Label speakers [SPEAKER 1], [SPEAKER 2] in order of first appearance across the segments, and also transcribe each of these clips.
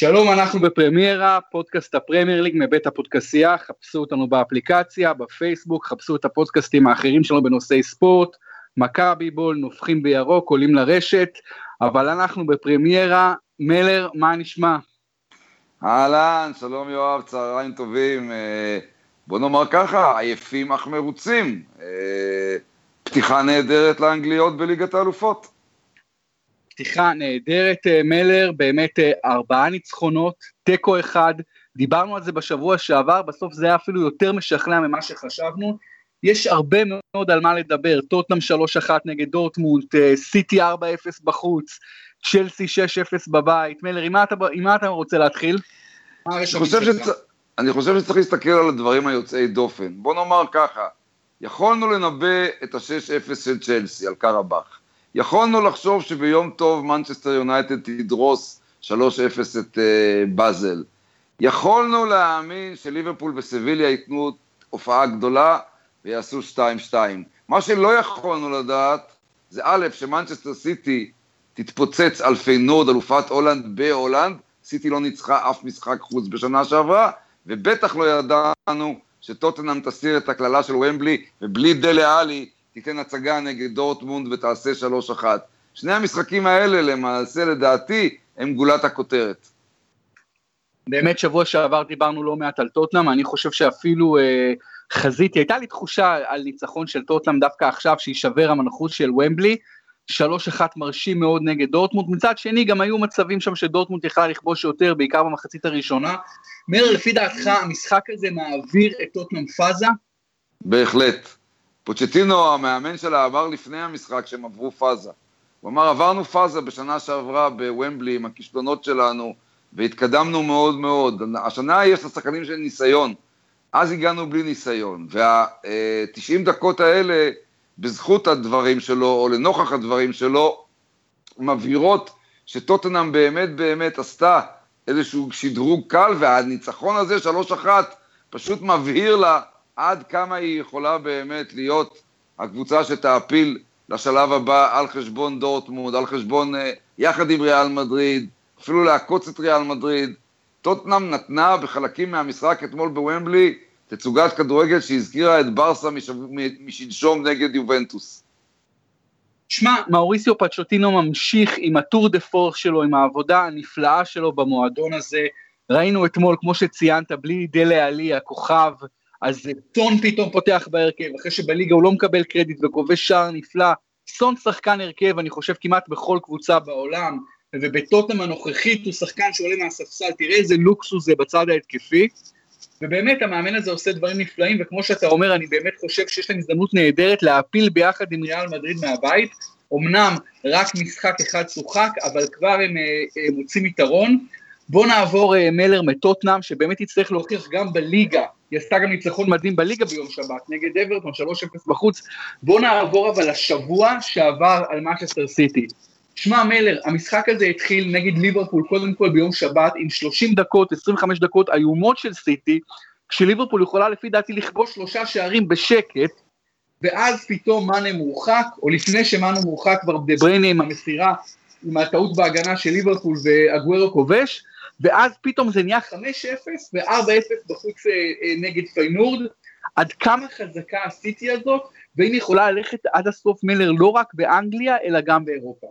[SPEAKER 1] שלום, אנחנו בפרמיירה, פודקאסט הפרמייר ליג מבית הפודקסייה, חפשו אותנו באפליקציה, בפייסבוק, חפשו את הפודקאסטים האחרים שלנו בנושאי ספורט, מכבי בול, נופחים בירוק, עולים לרשת, אבל אנחנו בפרמיירה, מלר, מה נשמע?
[SPEAKER 2] אהלן, שלום יואב, צהריים טובים. אה, בוא נאמר ככה, עייפים אך מרוצים. אה, פתיחה נהדרת לאנגליות בליגת האלופות.
[SPEAKER 1] פתיחה נהדרת, אה, מלר, באמת אה, ארבעה ניצחונות, תיקו אחד, דיברנו על זה בשבוע שעבר, בסוף זה היה אפילו יותר משכנע ממה שחשבנו. יש הרבה מאוד על מה לדבר, טוטנאם 3-1 נגד דורטמונט, אה, סיטי 4-0 בחוץ, צ'לסי 6-0 בבית. מלר, עם מה אתה, עם מה אתה רוצה להתחיל?
[SPEAKER 2] אני חושב, שצ... אני חושב שצריך להסתכל על הדברים היוצאי דופן. בוא נאמר ככה, יכולנו לנבא את ה-6-0 של צ'לסי על קרבאח. יכולנו לחשוב שביום טוב מנצ'סטר יונייטד תדרוס 3-0 את אה, באזל. יכולנו להאמין שליברפול וסביליה ייתנו הופעה גדולה ויעשו 2-2. מה שלא יכולנו לדעת זה א', שמנצ'סטר סיטי תתפוצץ על פיינורד, אלופת הולנד בהולנד, סיטי לא ניצחה אף משחק חוץ בשנה שעברה, ובטח לא ידענו שטוטנאם תסיר את הקללה של וומבלי, ובלי דלה אלי תיתן הצגה נגד דורטמונד ותעשה 3-1. שני המשחקים האלה למעשה לדעתי הם גולת הכותרת.
[SPEAKER 1] באמת שבוע שעבר דיברנו לא מעט על טוטנאם, אני חושב שאפילו אה, חזיתי, הייתה לי תחושה על ניצחון של טוטנאם דווקא עכשיו שיישבר המנחוס של ומבלי, 3-1 מרשים מאוד נגד דורטמונד, מצד שני גם היו מצבים שם שדורטמונד יכלה לכבוש יותר, בעיקר במחצית הראשונה. מאיר, לפי דעתך המשחק הזה מעביר את טוטנאם פאזה?
[SPEAKER 2] בהחלט. פוצ'טינו, המאמן שלה, אמר לפני המשחק שהם עברו פאזה. הוא אמר, עברנו פאזה בשנה שעברה בוומבלי עם הכישלונות שלנו, והתקדמנו מאוד מאוד. השנה יש לשחקנים של ניסיון. אז הגענו בלי ניסיון. וה-90 דקות האלה, בזכות הדברים שלו, או לנוכח הדברים שלו, מבהירות שטוטנאם באמת באמת עשתה איזשהו שדרוג קל, והניצחון הזה, 3-1, פשוט מבהיר לה עד כמה היא יכולה באמת להיות הקבוצה שתעפיל לשלב הבא על חשבון דורטמונד, על חשבון, אה, יחד עם ריאל מדריד, אפילו לעקוץ את ריאל מדריד. טוטנאם נתנה בחלקים מהמשחק אתמול בוומבלי תצוגת כדורגל שהזכירה את ברסה משלשום נגד יובנטוס.
[SPEAKER 1] שמע, מאוריסיו פצ'וטינו ממשיך עם הטור דה פורס שלו, עם העבודה הנפלאה שלו במועדון הזה. ראינו אתמול, כמו ציינת, בלי דלה עלי, הכוכב, אז טון פתאום פותח בהרכב, אחרי שבליגה הוא לא מקבל קרדיט וכובש שער נפלא. סון שחקן הרכב, אני חושב, כמעט בכל קבוצה בעולם, ובטוטם הנוכחית הוא שחקן שעולה מהספסל, תראה איזה לוקסוס זה בצד ההתקפי. ובאמת המאמן הזה עושה דברים נפלאים, וכמו שאתה אומר, אני באמת חושב שיש להם הזדמנות נהדרת להפיל ביחד עם ריאל מדריד מהבית. אמנם רק משחק אחד שוחק, אבל כבר הם, אה, הם מוצאים יתרון. בוא נעבור אה, מלר מטוטנאם, שבאמת יצטרך להוכיח גם בליגה, היא עשתה גם ניצחון מדהים בליגה ביום שבת, נגד אברטון, 3-0 בחוץ. בוא נעבור אבל לשבוע שעבר על מצ'סטר סיטי. שמע מלר, המשחק הזה התחיל נגד ליברפול קודם כל ביום שבת עם 30 דקות, 25 דקות איומות של סיטי, כשליברפול יכולה לפי דעתי לכבוש שלושה שערים בשקט, ואז פתאום מאנה מורחק, או לפני שמאנה מורחק כבר דה בריינה עם המסירה, עם הטעות בהגנה של ליברפול ואגוורו כובש, ואז פתאום זה נהיה 5-0 ו-4-0 בחוץ אה, אה, נגד פיינורד. עד כמה חזקה הסיטי הזאת, והיא יכולה ללכת עד הסוף מלר לא רק באנגליה, אלא גם באירופה.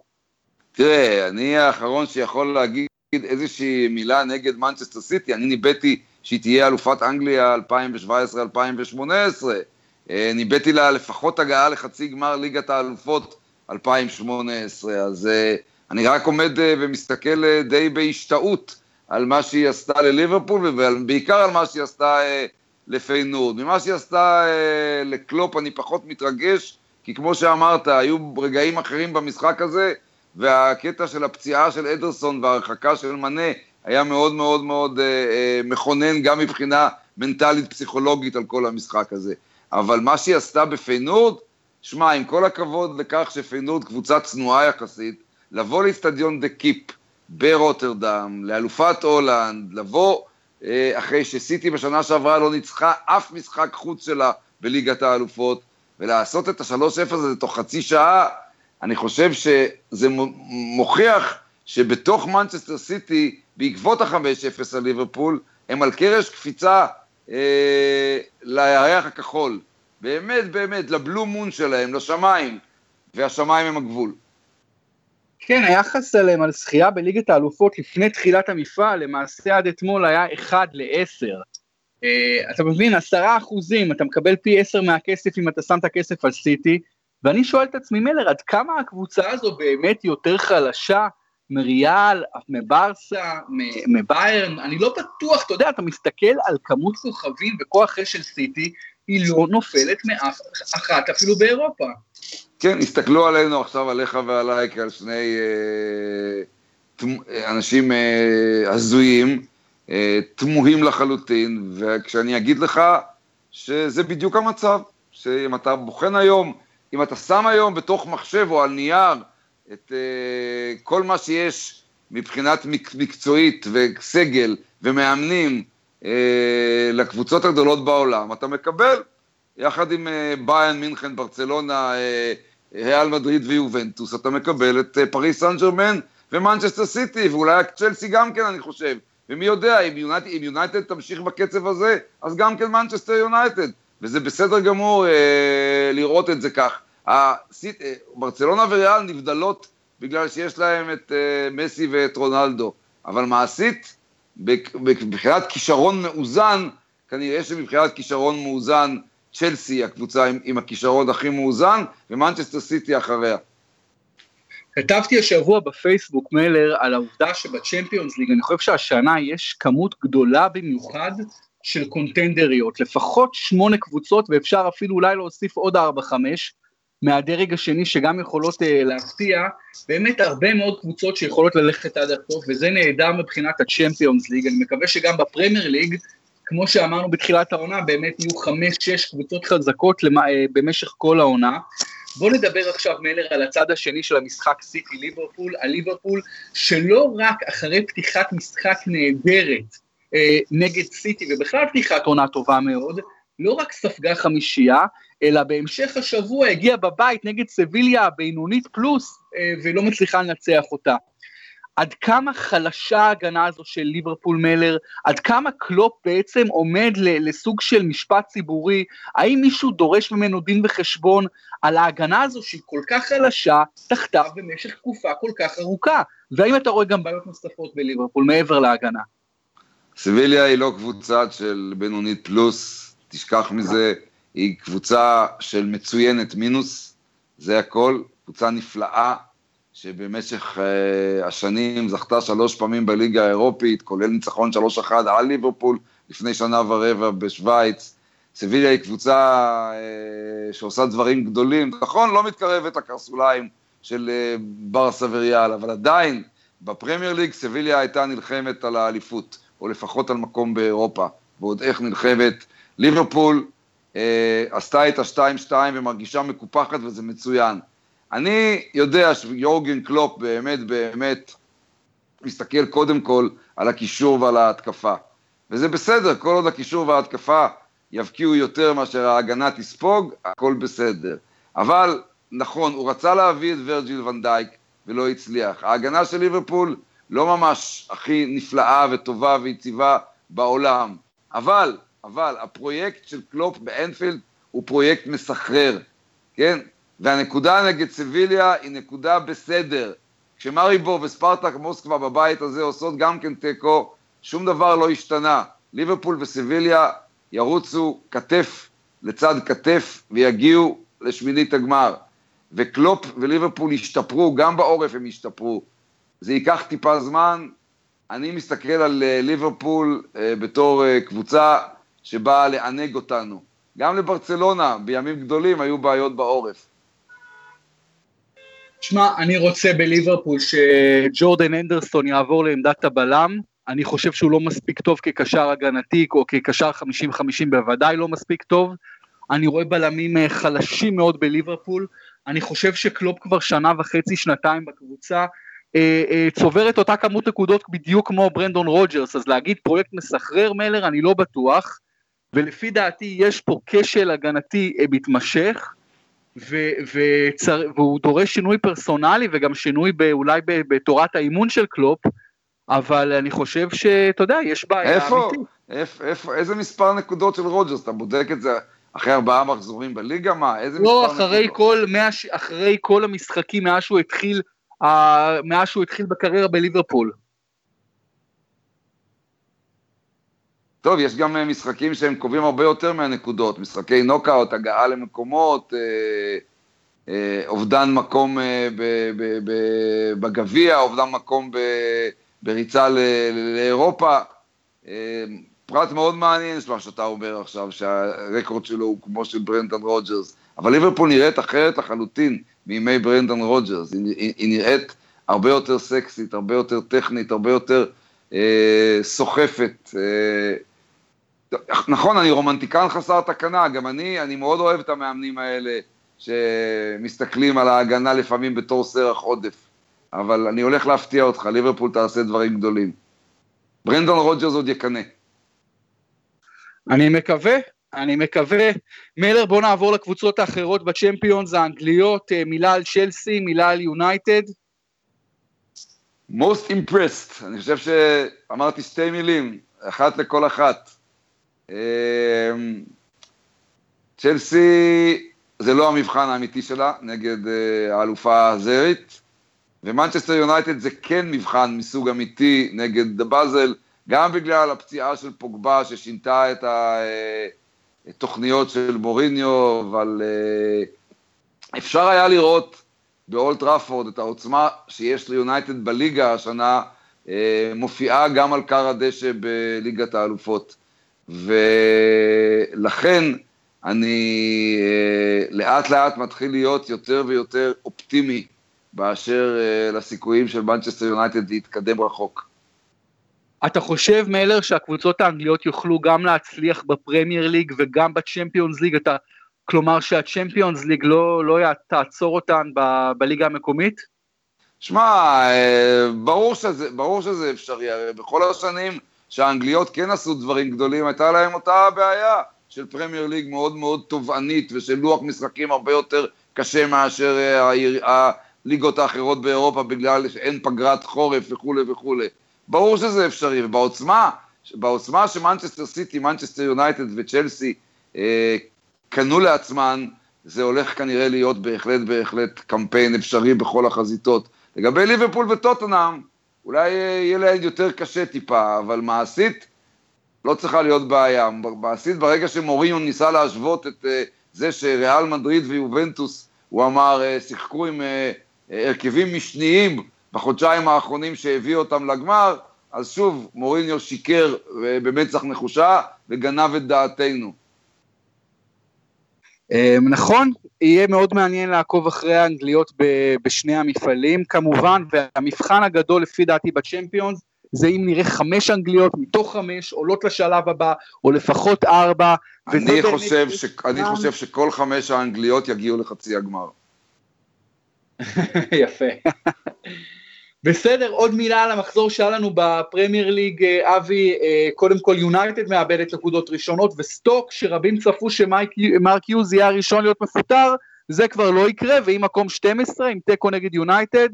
[SPEAKER 2] תראה, אני האחרון שיכול להגיד איזושהי מילה נגד מנצ'סטר סיטי, אני ניבאתי שהיא תהיה אלופת אנגליה 2017-2018, אה, ניבאתי לה לפחות הגעה לחצי גמר ליגת האלופות 2018, אז אני רק עומד ומסתכל די בהשתאות על מה שהיא עשתה לליברפול, ובעיקר על מה שהיא עשתה אה, לפיינורד. ממה שהיא עשתה אה, לקלופ אני פחות מתרגש, כי כמו שאמרת, היו רגעים אחרים במשחק הזה, והקטע של הפציעה של אדרסון וההרחקה של מנה היה מאוד מאוד מאוד אה, אה, מכונן גם מבחינה מנטלית פסיכולוגית על כל המשחק הזה. אבל מה שהיא עשתה בפיינורד, שמע, עם כל הכבוד לכך שפיינורד קבוצה צנועה יחסית, לבוא לאיצטדיון דה קויפ, ברוטרדם, לאלופת הולנד, לבוא אה, אחרי שסיטי בשנה שעברה לא ניצחה אף משחק חוץ שלה בליגת האלופות, ולעשות את ה-3-0 הזה תוך חצי שעה, אני חושב שזה מוכיח שבתוך מנצ'סטר סיטי בעקבות ה-5-0 על ליברפול, הם על קרש קפיצה אה, לירח הכחול. באמת, באמת, לבלו מון שלהם, לשמיים, והשמיים הם הגבול.
[SPEAKER 1] כן, היחס עליהם על זכייה בליגת האלופות לפני תחילת המפעל, למעשה עד אתמול היה 1 ל-10. Uh, אתה מבין, 10 אחוזים, אתה מקבל פי 10 מהכסף אם אתה שם את הכסף על סיטי, ואני שואל את עצמי, מלר, עד כמה הקבוצה הזו באמת יותר חלשה מריאל, מברסה, מביירן, אני לא בטוח, אתה יודע, אתה מסתכל על כמות כוכבים וכוח אש של סיטי, היא לא נופלת מאף אחת אפילו באירופה.
[SPEAKER 2] כן, הסתכלו עלינו עכשיו, עליך ועליי, כעל שני אה, אנשים אה, הזויים, אה, תמוהים לחלוטין, וכשאני אגיד לך שזה בדיוק המצב, שאם אתה בוחן היום, אם אתה שם היום בתוך מחשב או על נייר את אה, כל מה שיש מבחינת מק, מקצועית וסגל ומאמנים אה, לקבוצות הגדולות בעולם, אתה מקבל, יחד עם אה, באיירן מינכן, ברצלונה, אה, ריאל מדריד ויובנטוס, אתה מקבל את אה, פריס סן ג'רמן ומנצ'סטר סיטי, ואולי צ'לסי גם כן, אני חושב. ומי יודע, אם יונייטד, תמשיך בקצב הזה, אז גם כן מנצ'סטר יונייטד. וזה בסדר גמור אה, לראות את זה כך. הסיט, אה, ברצלונה וריאל נבדלות בגלל שיש להם את אה, מסי ואת רונלדו. אבל מעשית, מבחינת כישרון מאוזן, כנראה שמבחינת כישרון מאוזן, צ'לסי הקבוצה עם, עם הכישרון הכי מאוזן, ומנצ'סטר סיטי אחריה.
[SPEAKER 1] כתבתי השבוע בפייסבוק מלר על העובדה שבצ'מפיונס ליג, אני חושב שהשנה יש כמות גדולה במיוחד של קונטנדריות, לפחות שמונה קבוצות ואפשר אפילו אולי להוסיף עוד ארבע חמש מהדרג השני שגם יכולות uh, להפתיע, באמת הרבה מאוד קבוצות שיכולות ללכת עד הסוף וזה נהדר מבחינת הצ'מפיונס ליג, אני מקווה שגם בפרמייר ליג כמו שאמרנו בתחילת העונה, באמת יהיו חמש-שש קבוצות חזקות למה, אה, במשך כל העונה. בואו נדבר עכשיו מלר על הצד השני של המשחק סיטי ליברפול, על ליברפול שלא רק אחרי פתיחת משחק נהדרת אה, נגד סיטי ובכלל פתיחת עונה טובה מאוד, לא רק ספגה חמישייה, אלא בהמשך השבוע הגיע בבית נגד סביליה הבינונית פלוס אה, ולא מצליחה לנצח אותה. עד כמה חלשה ההגנה הזו של ליברפול מלר, עד כמה קלופ בעצם עומד לסוג של משפט ציבורי, האם מישהו דורש ממנו דין וחשבון על ההגנה הזו שהיא כל כך חלשה תחתיו במשך תקופה כל כך ארוכה, והאם אתה רואה גם בעיות נוספות בליברפול מעבר להגנה?
[SPEAKER 2] סביליה היא לא קבוצה של בינונית פלוס, תשכח מזה, היא קבוצה של מצוינת מינוס, זה הכל, קבוצה נפלאה, שבמשך uh, השנים זכתה שלוש פעמים בליגה האירופית, כולל ניצחון 3-1 על ליברפול לפני שנה ורבע בשוויץ. סביליה היא קבוצה uh, שעושה דברים גדולים, נכון, לא מתקרבת לקרסוליים של uh, ברסה וריאל, אבל עדיין בפרמייר ליג סביליה הייתה נלחמת על האליפות, או לפחות על מקום באירופה, ועוד איך נלחמת. ליברפול uh, עשתה את ה-2-2 ומרגישה מקופחת וזה מצוין. אני יודע שיורגן קלופ באמת באמת מסתכל קודם כל על הקישור ועל ההתקפה. וזה בסדר, כל עוד הקישור וההתקפה יבקיעו יותר מאשר ההגנה תספוג, הכל בסדר. אבל נכון, הוא רצה להביא את ורג'יל ואן דייק ולא הצליח. ההגנה של ליברפול לא ממש הכי נפלאה וטובה ויציבה בעולם. אבל, אבל, הפרויקט של קלופ באנפילד הוא פרויקט מסחרר, כן? והנקודה נגד סביליה היא נקודה בסדר. כשמריבור וספרטק מוסקבה בבית הזה עושות גם כן תיקו, שום דבר לא השתנה. ליברפול וסביליה ירוצו כתף לצד כתף ויגיעו לשמינית הגמר. וקלופ וליברפול ישתפרו, גם בעורף הם ישתפרו. זה ייקח טיפה זמן. אני מסתכל על אה, ליברפול אה, בתור אה, קבוצה שבאה לענג אותנו. גם לברצלונה בימים גדולים היו בעיות בעורף.
[SPEAKER 1] שמע, אני רוצה בליברפול שג'ורדן אנדרסון יעבור לעמדת הבלם, אני חושב שהוא לא מספיק טוב כקשר הגנתי או כקשר 50-50 בוודאי לא מספיק טוב, אני רואה בלמים אה, חלשים מאוד בליברפול, אני חושב שקלופ כבר שנה וחצי, שנתיים בקבוצה, אה, אה, צובר את אותה כמות נקודות בדיוק כמו ברנדון רוג'רס, אז להגיד פרויקט מסחרר מלר אני לא בטוח, ולפי דעתי יש פה כשל הגנתי מתמשך, ו- וצר- והוא דורש שינוי פרסונלי וגם שינוי אולי בתורת האימון של קלופ, אבל אני חושב שאתה יודע, יש בעיה
[SPEAKER 2] איפה, איפה, איפה, איזה מספר נקודות של רוג'רס? אתה בודק את זה אחרי ארבעה מחזורים בליגה? מה, איזה
[SPEAKER 1] לא,
[SPEAKER 2] מספר
[SPEAKER 1] אחרי
[SPEAKER 2] נקודות?
[SPEAKER 1] כל, מאה, אחרי כל המשחקים מאז שהוא התחיל, מאז שהוא התחיל בקריירה בליברפול.
[SPEAKER 2] טוב, יש גם אה, משחקים שהם קובעים הרבה יותר מהנקודות, משחקי נוקאוט, הגעה למקומות, אה, אה, אובדן מקום אה, בגביע, אובדן מקום בריצה לאירופה. אה, פרט מאוד מעניין מה שאתה אומר עכשיו, שהרקורד שלו הוא כמו של ברנדון רוג'רס, אבל ליברפול נראית אחרת לחלוטין מימי ברנדון רוג'רס, היא, היא, היא נראית הרבה יותר סקסית, הרבה יותר טכנית, הרבה יותר אה, סוחפת. אה, נכון, אני רומנטיקן חסר תקנה, גם אני, אני מאוד אוהב את המאמנים האלה שמסתכלים על ההגנה לפעמים בתור סרח עודף, אבל אני הולך להפתיע אותך, ליברפול תעשה דברים גדולים. ברנדון רוג'רס עוד יקנא.
[SPEAKER 1] אני מקווה, אני מקווה. מלר, בוא נעבור לקבוצות האחרות בצ'מפיונס האנגליות, אה, מילה על צ'לסי, מילה על יונייטד.
[SPEAKER 2] Most impressed, אני חושב שאמרתי שתי מילים, אחת לכל אחת. אמ, צ'לסי זה לא המבחן האמיתי שלה נגד אה, האלופה הזרית, ומנצ'סטר יונייטד זה כן מבחן מסוג אמיתי נגד באזל, גם בגלל הפציעה של פוגבה ששינתה את התוכניות של מוריניו, אבל אה, אפשר היה לראות באולד טראפורד את העוצמה שיש ליונייטד בליגה השנה, אה, מופיעה גם על כר הדשא בליגת האלופות. ולכן אני אה, לאט לאט מתחיל להיות יותר ויותר אופטימי באשר אה, לסיכויים של מנצ'סטר יונייטד להתקדם רחוק.
[SPEAKER 1] אתה חושב, מלר, שהקבוצות האנגליות יוכלו גם להצליח בפרמייר ליג וגם בצ'מפיונס ליג? אתה, כלומר שהצ'מפיונס ליג לא, לא תעצור אותן ב, בליגה המקומית?
[SPEAKER 2] שמע, אה, ברור ברור שזה אפשרי, הרי בכל השנים שהאנגליות כן עשו דברים גדולים, הייתה להם אותה בעיה של פרמייר ליג מאוד מאוד תובענית ושל לוח משחקים הרבה יותר קשה מאשר אה, הליגות האחרות באירופה בגלל שאין פגרת חורף וכולי וכולי. ברור שזה אפשרי, ובעוצמה, בעוצמה שמנצ'סטר סיטי, מנצ'סטר יונייטד וצ'לסי אה, קנו לעצמן, זה הולך כנראה להיות בהחלט בהחלט קמפיין אפשרי בכל החזיתות. לגבי ליברפול וטוטנאם, אולי יהיה להם יותר קשה טיפה, אבל מעשית לא צריכה להיות בעיה. מעשית ברגע שמוריון ניסה להשוות את uh, זה שריאל מדריד ויובנטוס, הוא אמר, uh, שיחקו עם הרכבים משניים בחודשיים האחרונים שהביאו אותם לגמר, אז שוב, מוריניו שיקר במצח נחושה וגנב את דעתנו.
[SPEAKER 1] נכון, יהיה מאוד מעניין לעקוב אחרי האנגליות בשני המפעלים, כמובן, והמבחן הגדול לפי דעתי בצ'מפיונס, זה אם נראה חמש אנגליות מתוך חמש עולות לשלב הבא, או לפחות ארבע.
[SPEAKER 2] אני חושב, ש... אני חושב שכל חמש האנגליות יגיעו לחצי הגמר.
[SPEAKER 1] יפה. בסדר, עוד מילה על המחזור שהיה לנו בפרמייר ליג, אבי, קודם כל יונייטד מאבדת נקודות ראשונות, וסטוק, שרבים צפו שמרק יוז יהיה הראשון להיות מפוטר, זה כבר לא יקרה, ועם מקום 12, עם תיקו נגד יונייטד,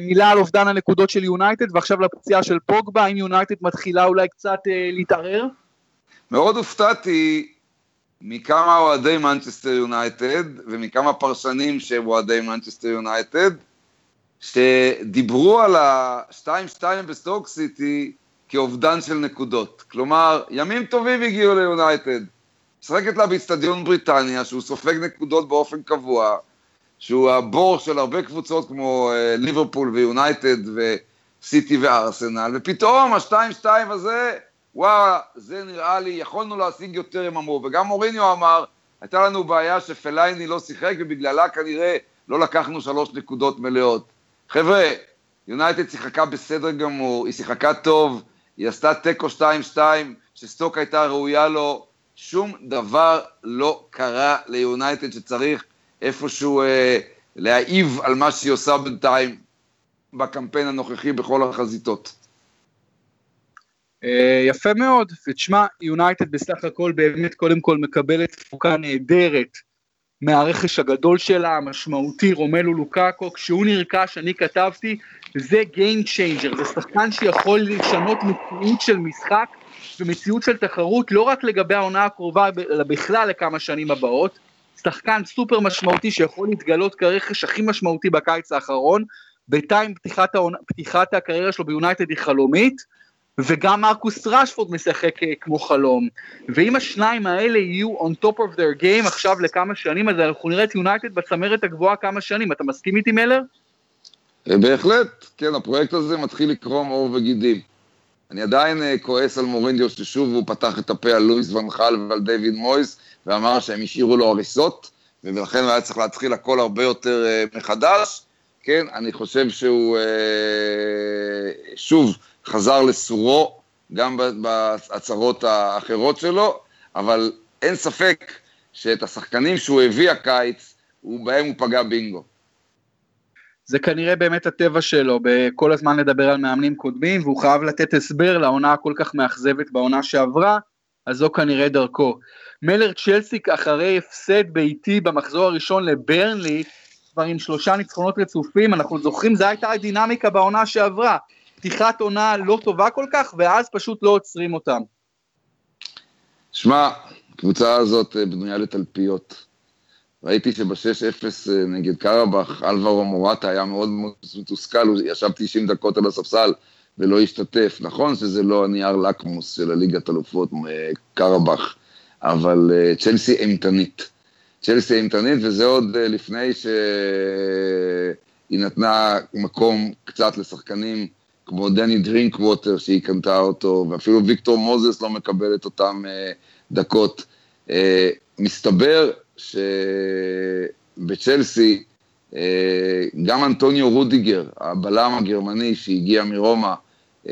[SPEAKER 1] מילה על אובדן הנקודות של יונייטד, ועכשיו לפציעה של פוגבה, האם יונייטד מתחילה אולי קצת להתערער?
[SPEAKER 2] מאוד הופתעתי מכמה אוהדי מנצ'סטר יונייטד, ומכמה פרשנים שהם אוהדי מנצ'סטר יונייטד, שדיברו על ה-2-2 בסטוק סיטי כאובדן של נקודות. כלומר, ימים טובים הגיעו ליונייטד. משחקת לה באיצטדיון בריטניה, שהוא סופג נקודות באופן קבוע, שהוא הבור של הרבה קבוצות כמו אה, ליברפול ויונייטד וסיטי וארסנל, ופתאום ה-2-2 הזה, וואו, זה נראה לי, יכולנו להשיג יותר, הם אמרו, וגם מוריניו אמר, הייתה לנו בעיה שפלייני לא שיחק, ובגללה כנראה לא לקחנו שלוש נקודות מלאות. חבר'ה, יונייטד שיחקה בסדר גמור, היא שיחקה טוב, היא עשתה תיקו 2-2, שסטוק הייתה ראויה לו, שום דבר לא קרה ליונייטד שצריך איפשהו אה, להעיב על מה שהיא עושה בינתיים בקמפיין הנוכחי בכל החזיתות.
[SPEAKER 1] אה, יפה מאוד, ותשמע, יונייטד בסך הכל באמת קודם כל מקבלת תפוקה נהדרת מהרכש הגדול שלה, המשמעותי, רומלו לוקאקו, כשהוא נרכש, אני כתבתי זה Game Changer, זה שחקן שיכול לשנות מציאות של משחק ומציאות של תחרות לא רק לגבי העונה הקרובה, אלא בכלל לכמה שנים הבאות. שחקן סופר משמעותי שיכול להתגלות כרכש הכי משמעותי בקיץ האחרון, בינתיים פתיחת, פתיחת הקריירה שלו ביונייטד היא חלומית, וגם מרקוס רשפורד משחק אה, כמו חלום. ואם השניים האלה יהיו on top of their game עכשיו לכמה שנים, אז אנחנו נראה את יונייטד בצמרת הגבוהה כמה שנים. אתה מסכים איתי מלר?
[SPEAKER 2] אה, בהחלט, כן, הפרויקט הזה מתחיל לקרום עור וגידים. אני עדיין אה, כועס על מורינדיו ששוב הוא פתח את הפה על לואיס ונחל ועל דיוויד מויס ואמר שהם השאירו לו הריסות ולכן היה צריך להתחיל הכל הרבה יותר מחדש. כן, אני חושב שהוא שוב חזר לסורו, גם בהצהרות האחרות שלו, אבל אין ספק שאת השחקנים שהוא הביא הקיץ, בהם הוא פגע בינגו.
[SPEAKER 1] זה כנראה באמת הטבע שלו, בכל הזמן לדבר על מאמנים קודמים, והוא חייב לתת הסבר לעונה הכל כך מאכזבת בעונה שעברה, אז זו כנראה דרכו. מלר צ'לסיק אחרי הפסד ביתי במחזור הראשון לברנלי, כבר עם שלושה ניצחונות רצופים, אנחנו זוכרים, זו הייתה הדינמיקה בעונה שעברה. פתיחת עונה לא טובה כל כך, ואז פשוט לא עוצרים אותם.
[SPEAKER 2] שמע, הקבוצה הזאת אה, בנויה לתלפיות. ראיתי שב-6-0 אה, נגד קרבח, אלברו מורטה היה מאוד מתוסכל, הוא ישב 90 דקות על הספסל ולא השתתף. נכון שזה לא הנייר לקמוס של הליגת אלופות אה, קרבח, אבל צ'לסי אימתנית. צ'לסי אימתנית, וזה עוד לפני שהיא נתנה מקום קצת לשחקנים כמו דני דרינק ווטר שהיא קנתה אותו, ואפילו ויקטור מוזס לא מקבל את אותן uh, דקות. Uh, מסתבר שבצ'לסי, uh, גם אנטוניו רודיגר, הבלם הגרמני שהגיע מרומא, uh,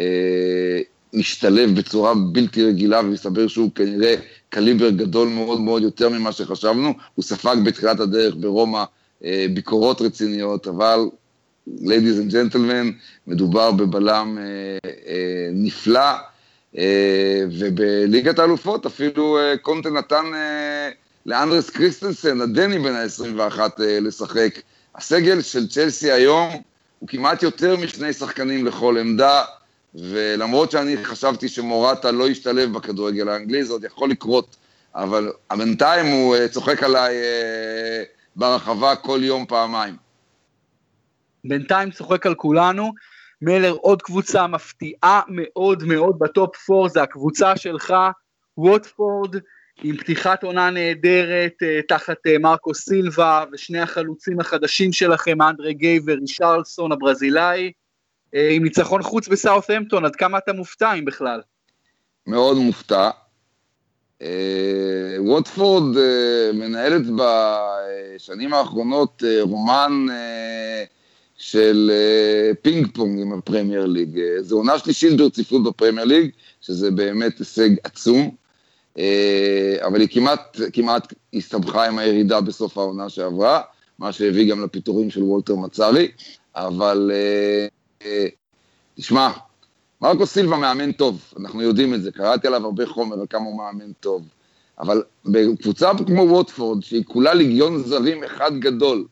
[SPEAKER 2] משתלב בצורה בלתי רגילה, ומסתבר שהוא כנראה קליבר גדול מאוד מאוד יותר ממה שחשבנו. הוא ספג בתחילת הדרך ברומא uh, ביקורות רציניות, אבל ladies and gentlemen, מדובר בבלם אה, אה, נפלא, אה, ובליגת האלופות אפילו אה, קונטה נתן אה, לאנדרס קריסטנסן, הדני בן ה-21, אה, לשחק. הסגל של צ'לסי היום הוא כמעט יותר משני שחקנים לכל עמדה, ולמרות שאני חשבתי שמורטה לא ישתלב בכדורגל האנגלי, זה עוד יכול לקרות, אבל בינתיים הוא אה, צוחק עליי אה, ברחבה כל יום פעמיים.
[SPEAKER 1] בינתיים צוחק על כולנו. מלר עוד קבוצה מפתיעה מאוד מאוד בטופ 4, זה הקבוצה שלך, ווטפורד, עם פתיחת עונה נהדרת uh, תחת uh, מרקו סילבה ושני החלוצים החדשים שלכם, אנדרי גיי ורישרלסון הברזילאי, אה, עם ניצחון חוץ בסאות'המפטון, עד כמה אתה מופתע אם בכלל?
[SPEAKER 2] מאוד מופתע. ווטפורד מנהלת בשנים האחרונות רומן של אה, פינג פונג עם הפרמייר ליג. אה, זו עונה שלישית ברציפות בפרמייר ליג, שזה באמת הישג עצום, אה, אבל היא כמעט, כמעט הסתבכה עם הירידה בסוף העונה שעברה, מה שהביא גם לפיטורים של וולטר מצארי, אבל תשמע, מרקו סילבה מאמן טוב, אנחנו יודעים את זה, קראתי עליו הרבה חומר על כמה הוא מאמן טוב, אבל בקבוצה כמו ווטפורד, שהיא כולה ליגיון זרים אחד גדול,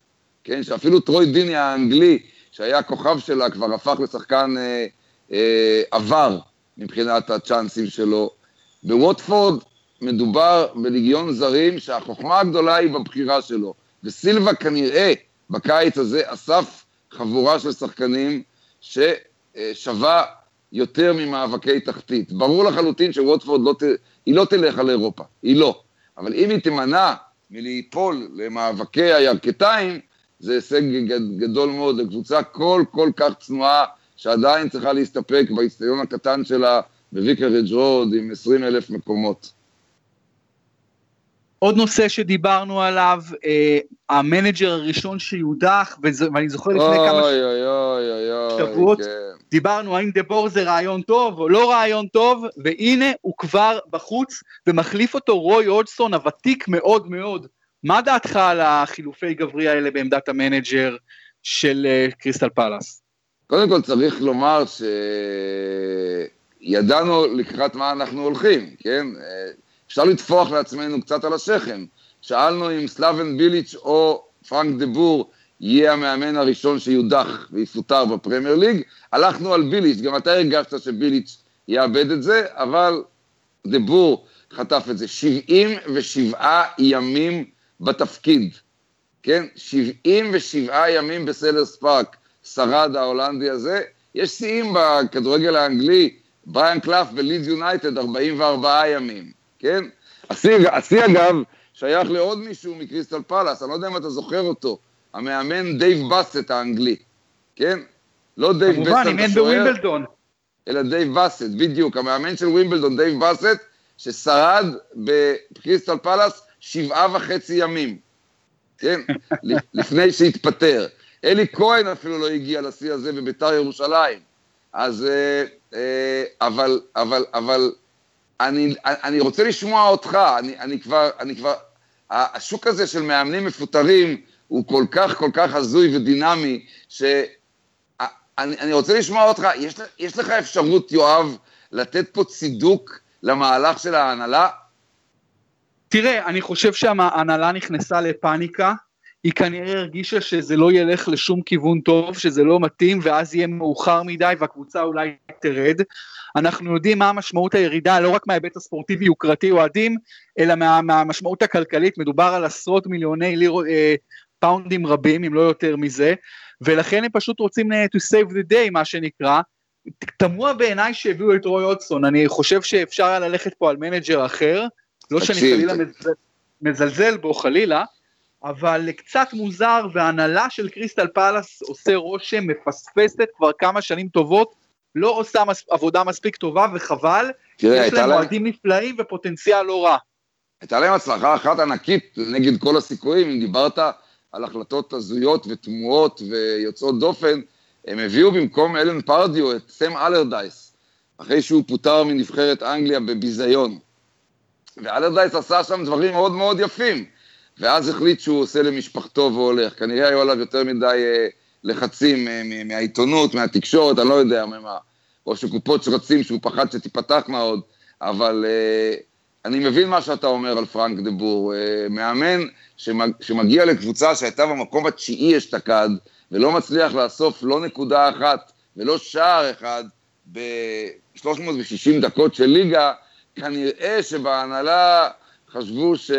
[SPEAKER 2] כן, שאפילו טרוי דיני האנגלי, שהיה הכוכב שלה, כבר הפך לשחקן אה, אה, עבר מבחינת הצ'אנסים שלו. בווטפורד מדובר בליגיון זרים שהחוכמה הגדולה היא בבחירה שלו, וסילבה כנראה בקיץ הזה אסף חבורה של שחקנים ששווה יותר ממאבקי תחתית. ברור לחלוטין שווטפורד לא, ת, היא לא תלך על אירופה, היא לא. אבל אם היא תימנע מליפול למאבקי הירכתיים, זה הישג גדול מאוד לקבוצה כל כל כך צנועה, שעדיין צריכה להסתפק באיצטדיון הקטן שלה בוויקרג' רוד עם 20 אלף מקומות.
[SPEAKER 1] עוד נושא שדיברנו עליו, אה, המנג'ר הראשון שיודח, ואני זוכר לפני אוי, כמה
[SPEAKER 2] אוי, אוי,
[SPEAKER 1] שבועות, כן. דיברנו האם דה בור זה רעיון טוב או לא רעיון טוב, והנה הוא כבר בחוץ, ומחליף אותו רוי הודג'סון הוותיק מאוד מאוד, מה דעתך על החילופי גברי האלה בעמדת המנג'ר של אה, קריסטל פלאס?
[SPEAKER 2] קודם כל צריך לומר שידענו לקראת מה אנחנו הולכים, כן? אה, אפשר לטפוח לעצמנו קצת על השכם. שאלנו אם סלאבן ביליץ' או פרנק דה בור יהיה המאמן הראשון שיודח ויפוטר בפרמייר ליג. הלכנו על ביליץ', גם אתה הרגשת שביליץ' יאבד את זה, אבל דבור חטף את זה. 77 ימים בתפקיד, כן? 77 ימים בסלהרסט פארק שרד ההולנדי הזה. יש שיאים בכדורגל האנגלי, בריאן קלף בלידס יונייטד 44 ימים, כן? השיא אגב שייך לעוד מישהו מקריסטל פלאס, אני לא יודע אם אתה זוכר אותו, המאמן דייב באסט האנגלי, כן? לא דייב באסט
[SPEAKER 1] כמובן, אימן בווימבלדון.
[SPEAKER 2] אלא דייב באסט, בדיוק, המאמן של ווימבלדון, דייב באסט, ששרד בקריסטל פלאס שבעה וחצי ימים, כן? לפני שהתפטר. אלי כהן אפילו לא הגיע לשיא הזה בביתר ירושלים. אז, אה, אה, אבל, אבל, אבל, אני, אני רוצה לשמוע אותך, אני, אני כבר, אני כבר, השוק הזה של מאמנים מפוטרים הוא כל כך כל כך הזוי ודינמי, שאני רוצה לשמוע אותך, יש, יש לך אפשרות, יואב, לתת פה צידוק למהלך של ההנהלה?
[SPEAKER 1] תראה, אני חושב שההנהלה נכנסה לפאניקה, היא כנראה הרגישה שזה לא ילך לשום כיוון טוב, שזה לא מתאים, ואז יהיה מאוחר מדי והקבוצה אולי תרד. אנחנו יודעים מה המשמעות הירידה, לא רק מההיבט הספורטיבי יוקרתי אוהדים, אלא מה, מהמשמעות הכלכלית, מדובר על עשרות מיליוני ליר, אה, פאונדים רבים, אם לא יותר מזה, ולכן הם פשוט רוצים אה, to save the day, מה שנקרא. תמוה בעיניי שהביאו את רוי הודג'סון, אני חושב שאפשר היה ללכת פה על מנג'ר אחר, לא שאני חלילה מזלזל בו חלילה, אבל קצת מוזר, והנהלה של קריסטל פאלאס עושה רושם, מפספסת כבר כמה שנים טובות, לא עושה מס, עבודה מספיק טובה וחבל, תראה, יש להם אוהדים נפלאים ופוטנציאל לא רע.
[SPEAKER 2] הייתה להם הצלחה אחת ענקית נגד כל הסיכויים, אם דיברת על החלטות הזויות ותמוהות ויוצאות דופן, הם הביאו במקום אלן פרדיו את סם אלרדייס, אחרי שהוא פוטר מנבחרת אנגליה בביזיון. ואלרדייס עשה שם דברים מאוד מאוד יפים. ואז החליט שהוא עושה למשפחתו והולך. כנראה היו עליו יותר מדי אה, לחצים אה, מהעיתונות, מהתקשורת, אני לא יודע ממה, או שקופות שרצים שהוא פחד שתיפתחנה עוד, אבל אה, אני מבין מה שאתה אומר על פרנק דה בור. מאמן שמג, שמגיע לקבוצה שהייתה במקום התשיעי אשתקד, ולא מצליח לאסוף לא נקודה אחת ולא שער אחד ב-360 דקות של ליגה, כנראה שבהנהלה חשבו ש...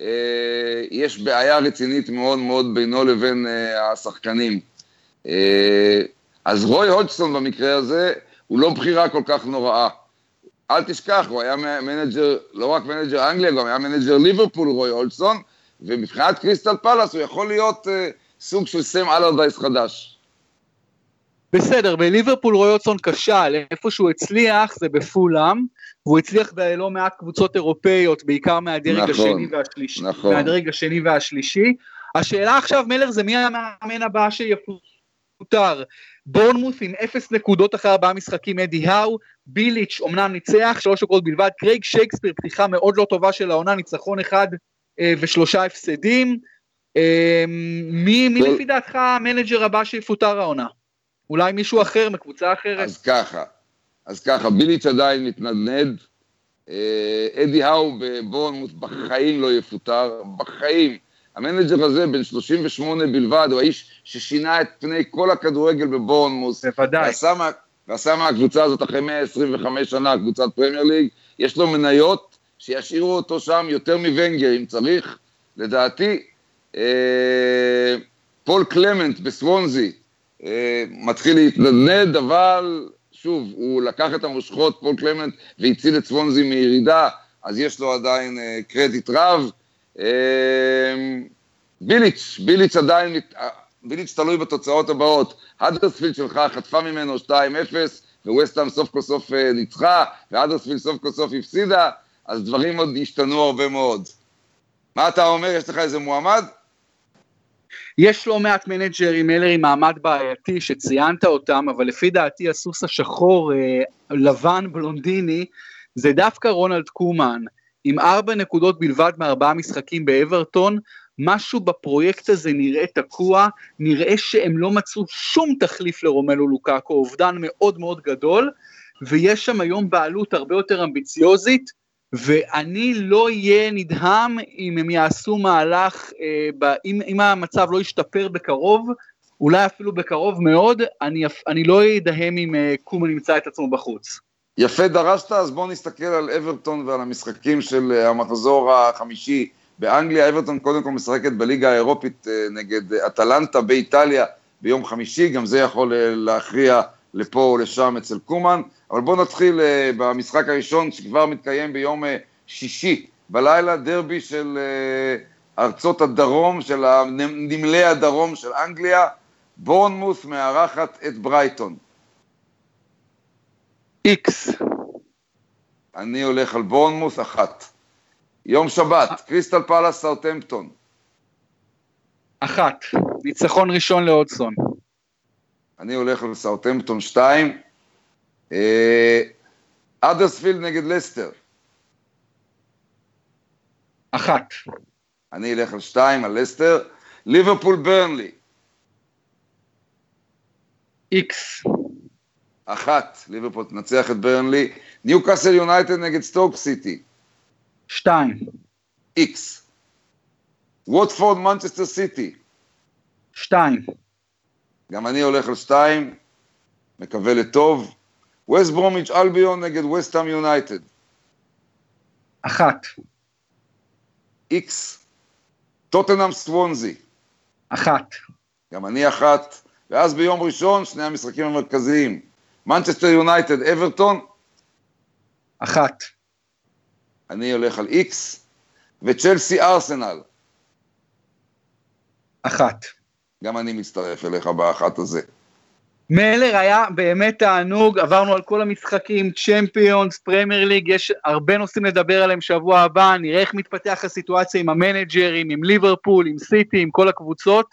[SPEAKER 2] אה, בעיה רצינית מאוד מאוד בינו לבין אה, השחקנים. אה, אז רוי הודג'סון במקרה הזה הוא לא בחירה כל כך נוראה. אל תשכח, הוא היה מנג'ר, לא רק מנג'ר אנגליה, גם היה מנג'ר ליברפול, רוי הודג'סון, ומבחינת קריסטל פלאס הוא יכול להיות אה, סוג של סם אלרדייס חדש.
[SPEAKER 1] בסדר, בליברפול רוי הודג'סון כשל, איפה שהוא הצליח זה בפולאם, והוא הצליח בלא מעט קבוצות אירופאיות, בעיקר מהדרג נכון, השני והשלישי. נכון. מהדרג השני והשלישי. השאלה עכשיו, מלר, זה מי המאמן הבא שיפוטר? בורנמוס עם אפס נקודות אחרי ארבעה משחקים, אדי האו, ביליץ' אמנם ניצח, שלוש נקודות בלבד, קרייג שייקספיר, פתיחה מאוד לא טובה של העונה, ניצחון אחד אה, ושלושה הפסדים. אה, מי, מי לפי דעתך המנג'ר הבא שיפוטר העונה? אולי מישהו אחר מקבוצה אחרת?
[SPEAKER 2] אז ככה, אז ככה, ביליץ' עדיין מתנדנד, אה, אדי האו בבורנמוס בחיים לא יפוטר, בחיים. המנג'ר הזה, בן 38 בלבד, הוא האיש ששינה את פני כל הכדורגל בבורנמוס.
[SPEAKER 1] בוודאי.
[SPEAKER 2] ועשה מהקבוצה הזאת אחרי 125 שנה, קבוצת פרמייר ליג, יש לו מניות שישאירו אותו שם יותר מוונגר, אם צריך. לדעתי, אה, פול קלמנט בסוונזי אה, מתחיל להתנדנד, אבל שוב, הוא לקח את המושכות, פול קלמנט, והציל את סוונזי מירידה, אז יש לו עדיין אה, קרדיט רב. אה, ביליץ', ביליץ' עדיין, אה, ביליץ' תלוי בתוצאות הבאות. האדרספילד שלך חטפה ממנו 2-0, וווסטהאם סוף כל סוף אה, ניצחה, והאדרספילד סוף כל סוף הפסידה, אז דברים עוד השתנו הרבה מאוד. מה אתה אומר, יש לך איזה מועמד?
[SPEAKER 1] יש לא מעט מנג'רים אלה עם מעמד בעייתי שציינת אותם, אבל לפי דעתי הסוס השחור, אה, לבן בלונדיני, זה דווקא רונלד קומן, עם ארבע נקודות בלבד מארבעה משחקים באברטון, משהו בפרויקט הזה נראה תקוע, נראה שהם לא מצאו שום תחליף לרומלו לוקאקו, אובדן מאוד מאוד גדול, ויש שם היום בעלות הרבה יותר אמביציוזית, ואני לא אהיה נדהם אם הם יעשו מהלך, אה, ב, אם, אם המצב לא ישתפר בקרוב, אולי אפילו בקרוב מאוד, אני, אני לא אדהם אם אה, קומן ימצא את עצמו בחוץ.
[SPEAKER 2] יפה דרשת, אז בואו נסתכל על אברטון ועל המשחקים של אה, המחזור החמישי באנגליה. אברטון קודם כל משחקת בליגה האירופית אה, נגד אטלנטה באיטליה ביום חמישי, גם זה יכול אה, להכריע לפה או לשם אצל קומן. אבל בואו נתחיל במשחק הראשון שכבר מתקיים ביום שישי בלילה, דרבי של ארצות הדרום, של נמלי הדרום של אנגליה. בורנמוס מארחת את ברייטון.
[SPEAKER 1] איקס.
[SPEAKER 2] אני הולך על בורנמוס אחת. יום שבת, קריסטל פאלאס סאוטמפטון.
[SPEAKER 1] אחת. ניצחון ראשון להודג'סון.
[SPEAKER 2] אני הולך על סאוטמפטון שתיים. אה, אדרספילד נגד לסטר.
[SPEAKER 1] אחת.
[SPEAKER 2] אני אלך על שתיים, על לסטר. ליברפול ברנלי.
[SPEAKER 1] איקס.
[SPEAKER 2] אחת, ליברפול תנצח את ברנלי. ניו קאסל יונייטד נגד סטוק סיטי.
[SPEAKER 1] שתיים.
[SPEAKER 2] איקס. ווטפורד מנצ'סטר סיטי.
[SPEAKER 1] שתיים.
[SPEAKER 2] גם אני הולך על שתיים, מקווה לטוב. ווסט ברומיץ' אלביון נגד ווסטהאם יונייטד.
[SPEAKER 1] אחת.
[SPEAKER 2] איקס. טוטנאם סוונזי.
[SPEAKER 1] אחת.
[SPEAKER 2] גם אני אחת. ואז ביום ראשון שני המשחקים המרכזיים. מנצ'סטר יונייטד, אברטון?
[SPEAKER 1] אחת.
[SPEAKER 2] אני הולך על איקס, וצ'לסי ארסנל.
[SPEAKER 1] אחת.
[SPEAKER 2] גם אני מצטרף אליך באחת הזה.
[SPEAKER 1] מלר היה באמת תענוג, עברנו על כל המשחקים, צ'מפיונס, פרמייר ליג, יש הרבה נושאים לדבר עליהם שבוע הבא, נראה איך מתפתח הסיטואציה עם המנג'רים, עם ליברפול, עם סיטי, עם כל הקבוצות.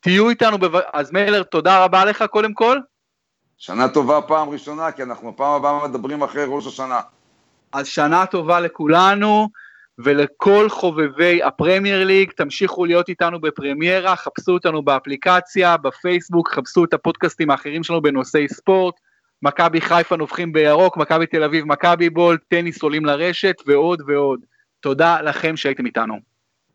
[SPEAKER 1] תהיו איתנו, בב... אז מלר, תודה רבה לך קודם כל.
[SPEAKER 2] שנה טובה פעם ראשונה, כי אנחנו פעם הבאה מדברים אחרי ראש השנה.
[SPEAKER 1] אז שנה טובה לכולנו, ולכל חובבי הפרמייר ליג, תמשיכו להיות איתנו בפרמיירה, חפשו אותנו באפליקציה, בפייסבוק, חפשו את הפודקאסטים האחרים שלנו בנושאי ספורט, מכבי חיפה נובחים בירוק, מכבי תל אביב, מכבי בול, טניס עולים לרשת ועוד ועוד. תודה לכם שהייתם איתנו.